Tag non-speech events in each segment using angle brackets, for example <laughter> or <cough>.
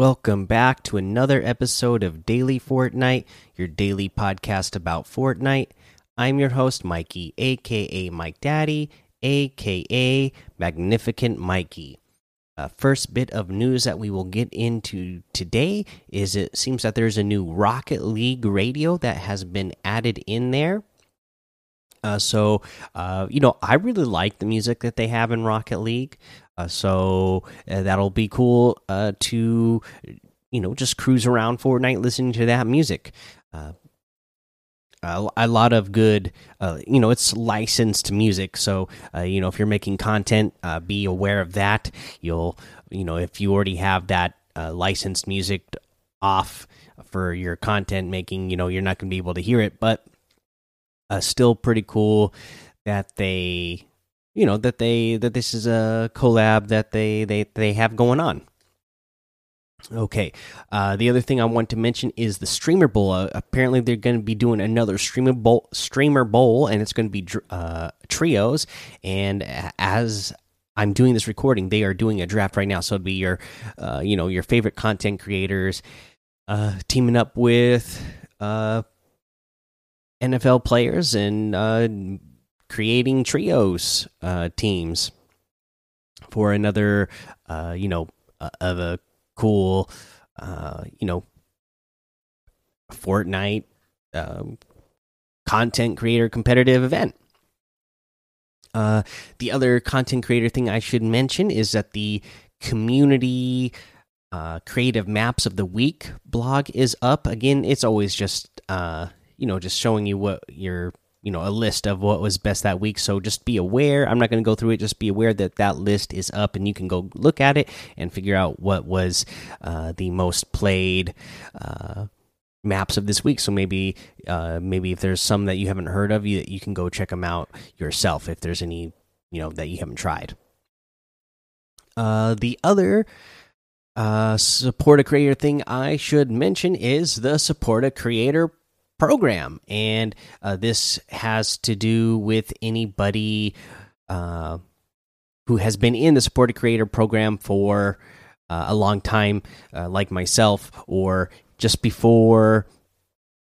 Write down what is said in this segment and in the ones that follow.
Welcome back to another episode of Daily Fortnite, your daily podcast about Fortnite. I'm your host, Mikey, aka Mike Daddy, aka Magnificent Mikey. Uh, first bit of news that we will get into today is it seems that there's a new Rocket League radio that has been added in there. Uh, so, uh, you know, I really like the music that they have in Rocket League. Uh, so uh, that'll be cool uh, to, you know, just cruise around Fortnite listening to that music. Uh, a, a, lot of good, you know, it's licensed music. So, you know, if you're making content, be aware of that. You'll, you know, if you already have that licensed music off for your content making, you know, you're not going to be able to hear it, but uh, still pretty cool that they you know that they that this is a collab that they they they have going on. Okay uh, the other thing i want to mention is the streamer bowl. Uh, apparently they're going to be doing another streamer bowl streamer bowl and it's going to be uh, trios. And as i'm doing this recording they are doing a draft right now. So it'd be your uh, you know your favorite content creators uh, teaming up with uh, NFL players and uh, creating trios uh, teams for another, uh, you know, uh, of a cool, uh, you know, Fortnite um, content creator competitive event. Uh, the other content creator thing I should mention is that the community creative maps of the week blog is up. Again, it's always just you know just showing you what your you know a list of what was best that week. So just be aware. I'm not going to go through it. Just be aware that that list is up and you can go look at it and figure out what was uh, the most played uh, maps of this week. So maybe uh, maybe if there's some that you haven't heard of you you can go check them out yourself if there's any you know that you haven't tried. Uh, the other uh, support a creator thing I should mention is the support a creator program, and uh, this has to do with anybody uh, who has been in the supported creator program for uh, a long time, uh, like myself, or just before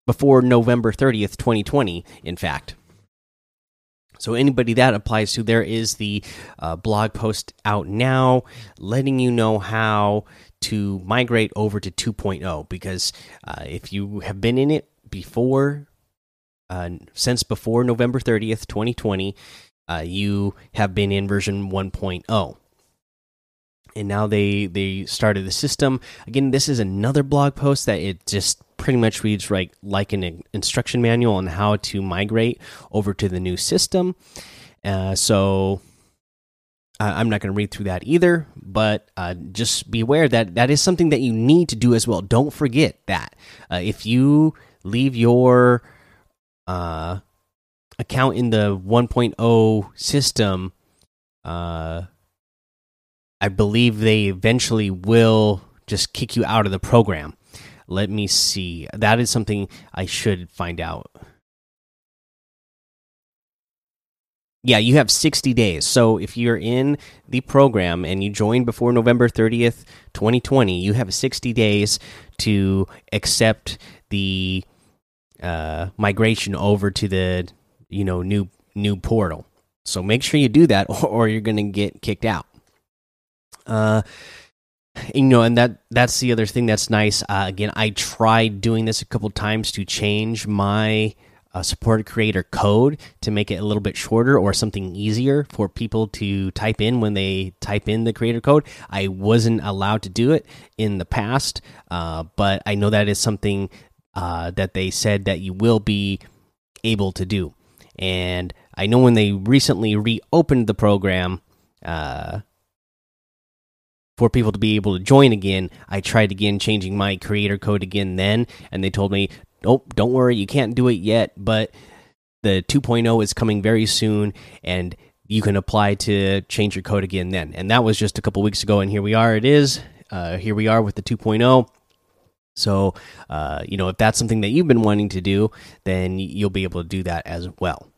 before November thirtieth, twenty twenty. In fact. So anybody that applies to, there is the uh, blog post out now, letting you know how to migrate over to 2.0. Because uh, if you have been in it before uh, since before November 30th, 2020, uh, you have been in version 1.0. And now they they started the system. Again, this is another blog post that it just pretty much reads like like an instruction manual on how to migrate over to the new system. Uh, so I'm not going to read through that either, but uh, just be aware that that is something that you need to do as well. Don't forget that uh, if you leave your uh, account in the 1.0 system, uh, I believe they eventually will just kick you out of the program. Let me see. That is something I should find out. Yeah, you have 60 days. So if you're in the program and you joined before November 30th, 2020, you have 60 days to accept the uh, migration over to the you know new new portal. So make sure you do that, or, <laughs> or you're going to get kicked out. Uh, you know, and that that's the other thing that's nice. Uh, again, I tried doing this a couple times to change my uh, support creator code to make it a little bit shorter or something easier for people to type in when they type in the creator code. I wasn't allowed to do it in the past, uh, but I know that is something uh, that they said that you will be able to do. And I know when they recently reopened the program uh, for people to be able to join again, I tried again changing my creator code again then, and they told me, "Nope, don't worry, you can't do it yet, but the 2.0 is coming very soon, and you can apply to change your code again then." And that was just a couple weeks ago, and here we are. It is. Uh, here we are with the 2.0 so, uh, you know, if that's something that you've been wanting to do, then you'll be able to do that as well.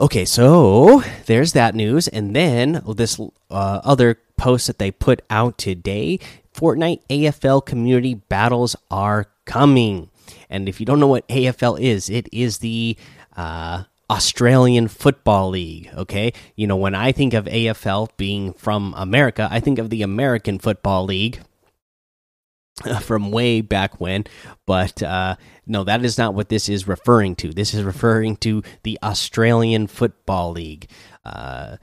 Okay, so there's that news. And then this uh, other post that they put out today Fortnite AFL community battles are coming. And if you don't know what AFL is, it is the uh, Australian Football League. Okay. You know, when I think of AFL being from America, I think of the American Football League <laughs> from way back when. But uh, no, that is not what this is referring to. This is referring to the Australian Football League. Uh,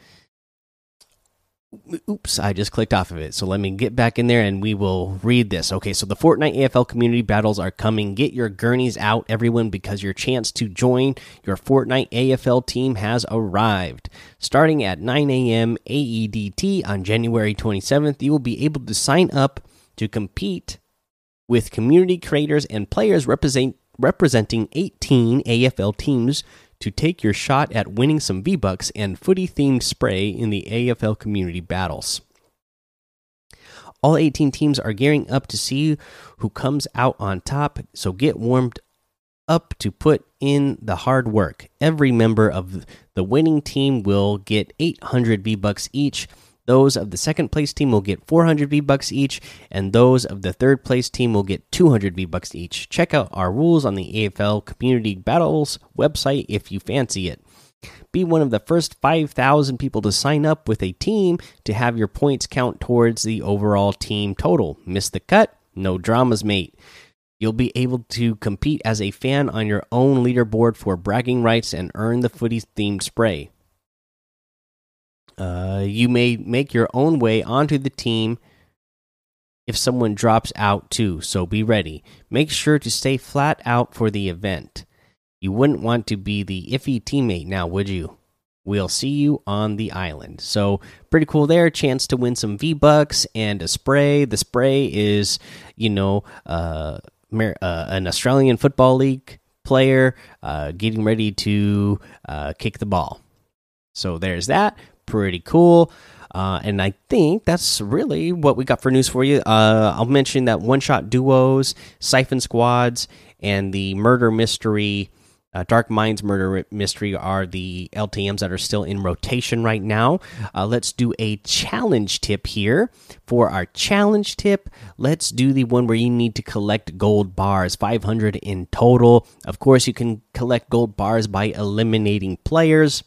oops, I just clicked off of it. So let me get back in there and we will read this. Okay, so the Fortnite AFL community battles are coming. Get your gurneys out, everyone, because your chance to join your Fortnite AFL team has arrived. Starting at 9 a.m. AEDT on January 27th, you will be able to sign up to compete with community creators and players represent, representing 18 AFL teams to take your shot at winning some V Bucks and footy themed spray in the AFL community battles. All 18 teams are gearing up to see who comes out on top, so get warmed up to put in the hard work. Every member of the winning team will get 800 V Bucks each those of the second place team will get 400 V bucks each, and those of the third place team will get 200 V bucks each. Check out our rules on the AFL Community Battles website if you fancy it. Be one of the first 5,000 people to sign up with a team to have your points count towards the overall team total. Miss the cut? No dramas, mate. You'll be able to compete as a fan on your own leaderboard for bragging rights and earn the footy themed spray. Uh, you may make your own way onto the team if someone drops out too, so be ready. Make sure to stay flat out for the event. You wouldn't want to be the iffy teammate now, would you? We'll see you on the island. So, pretty cool there. Chance to win some V Bucks and a spray. The spray is, you know, uh, uh, an Australian Football League player uh, getting ready to uh, kick the ball. So, there's that pretty cool. Uh, and I think that's really what we got for news for you. Uh, I'll mention that one shot duos, Siphon Squads, and the Murder Mystery, uh, Dark Minds Murder Mystery are the LTMs that are still in rotation right now. Uh, let's do a challenge tip here. For our challenge tip, let's do the one where you need to collect gold bars, 500 in total. Of course, you can collect gold bars by eliminating players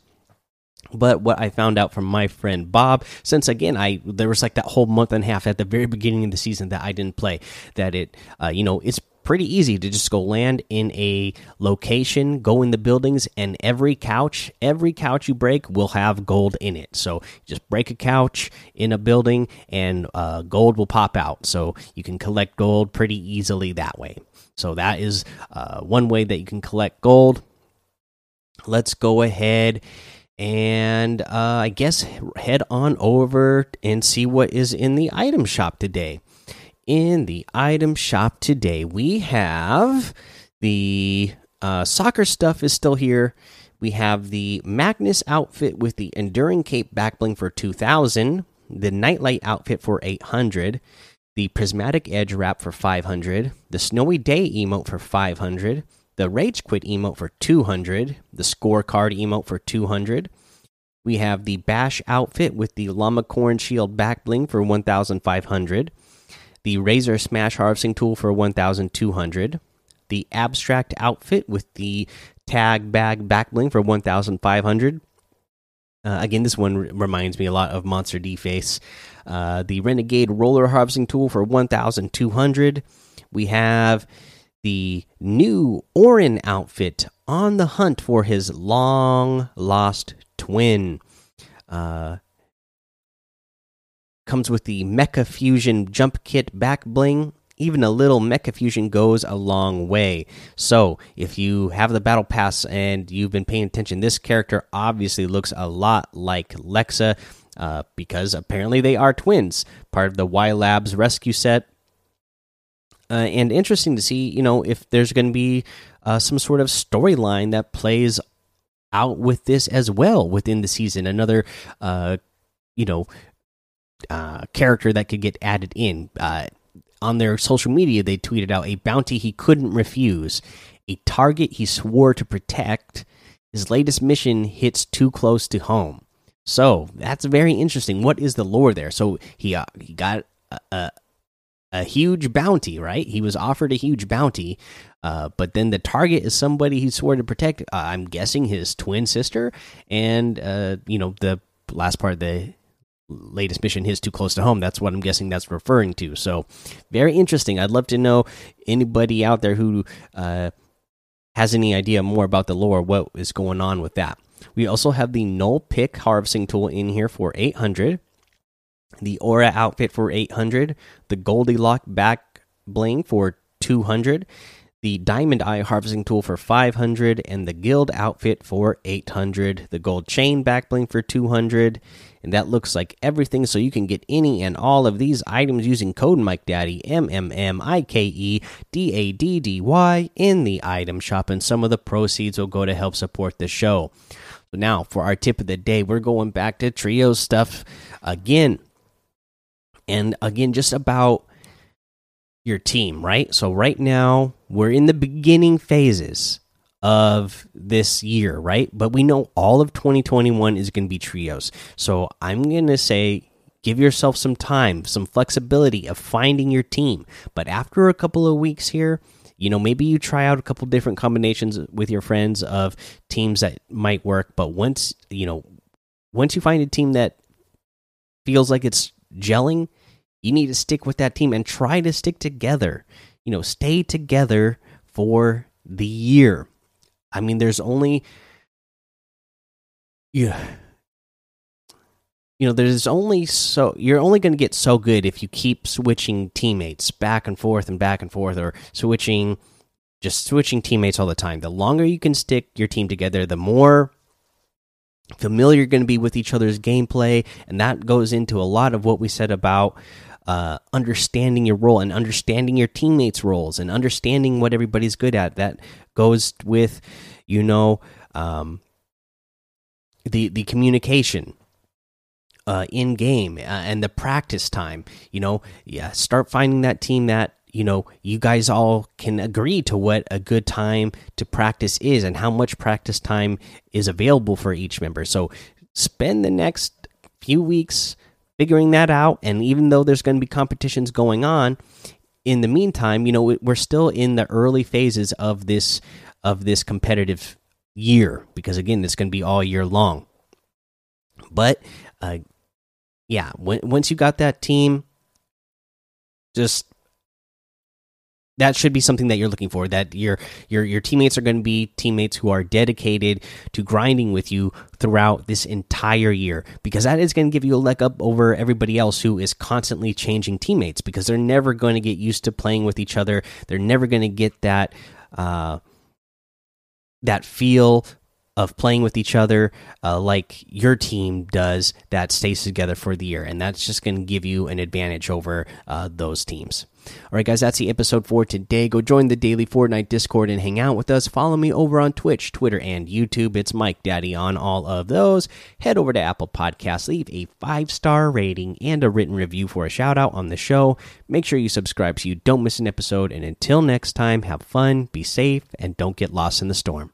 but what I found out from my friend Bob, since again I there was like that whole month and a half at the very beginning of the season that I didn't play, that it uh, you know it's pretty easy to just go land in a location, go in the buildings, and every couch, every couch you break will have gold in it. So just break a couch in a building, and uh, gold will pop out. So you can collect gold pretty easily that way. So that is uh, one way that you can collect gold. Let's go ahead and uh, I guess head on over and see what is in the item shop today. In the item shop today, we have the uh, soccer stuff is still here. We have the Magnus outfit with the Enduring Cape backbling for 2000, the Nitelite outfit for 800, the Prismatic Edge wrap for 500, the Snowy Day emote for 500 the Rage Quit emote for 200, the Scorecard emote for 200. We have the Bash outfit with the Llama Corn Shield back bling for 1,500, the Razor Smash Harvesting Tool for 1,200, the Abstrakt outfit with the Tag Bag back bling for 1,500. Uh, again, this one reminds me a lot of Monster Deface. Uh, the Renegade Roller Harvesting Tool for 1,200. We have the new Orin outfit on the hunt for his long lost twin. Uh, comes with the Mecha Fusion jump kit back bling. Even a little Mecha Fusion goes a long way. So, if you have the Battle Pass and you've been paying attention, this character obviously looks a lot like Lexa uh, because apparently they are twins, part of the Y Labs rescue set uh, and interesting to see, you know, if there's going to be uh, some sort of storyline that plays out with this as well within the season. Another, uh, you know, uh, character that could get added in. Uh, on their social media, they tweeted out a bounty he couldn't refuse, a target he swore to protect. His latest mission hits too close to home. So that's very interesting. What is the lore there? So he uh, he got a, a huge bounty, right? He was offered a huge bounty, uh, but then the target is somebody he swore to protect. Uh, I'm guessing his twin sister, and uh, you know the last part of the latest mission his too close to home. That's what I'm guessing that's referring to. So very interesting. I'd love to know anybody out there who uh, has any idea more about the lore, what is going on with that. We also have the null pick harvesting tool in here for 800 the Aura outfit for 800, the Goldilocks back bling for 200, the Diamond Eye harvesting tool for 500, and the Guild outfit for 800, the Gold Chain back bling for 200. And that looks like everything. So you can get any and all of these items using code Mike Daddy M M M I K E D A D D Y in the item shop, and some of the proceeds will go to help support the show. Now for our tip of the day, we're going back to trio stuff again and again just about your team right? So right now we're in the beginning phases of this year right? But we know all of 2021 is going to be trios. So i'm going to say give yourself some time some flexibility of finding your team. But after a couple of weeks here you know maybe you try out a couple different combinations with your friends of teams that might work. But once you know once you find a team that feels like it's gelling you need to stick with that team and try to stick together. You know, stay together for the year. I mean, there's only yeah. You know, there's only so you're only going to get so good if you keep switching teammates back and forth and back and forth or switching just switching teammates all the time. The longer you can stick your team together, the more familiar going to be with each other's gameplay and that goes into a lot of what we said about uh, understanding your role and understanding your teammates' roles and understanding what everybody's good at. That goes with, you know, um, the the communication uh, in game uh, and the practice time. You know, yeah, start finding that team that you know you guys all can agree to what a good time to practice is and how much practice time is available for each member. So spend the next few weeks figuring that out. And even though there's going to be competitions going on, in the meantime, you know, we're still in the early phases of this of this competitive year because again, it's going to be all year long. But uh, yeah, when, once you got that team, just that should be something that you're looking for that your your your teammates are going to be teammates who are dedicated to grinding with you throughout this entire year because that is going to give you a leg up over everybody else who is constantly changing teammates because they're never going to get used to playing with each other. They're never going to get that uh that feel of playing with each other uh, like your team does that stays together for the year and that's just going to give you an advantage over uh, those teams all right, guys, that's the episode for today. Go join the daily Fortnite Discord and hang out with us. Follow me over on Twitch, Twitter, and YouTube. It's Mike Daddy on all of those. Head over to Apple Podcasts, leave a five star rating and a written review for a shout out on the show. Make sure you subscribe so you don't miss an episode. And until next time, have fun, be safe, and don't get lost in the storm.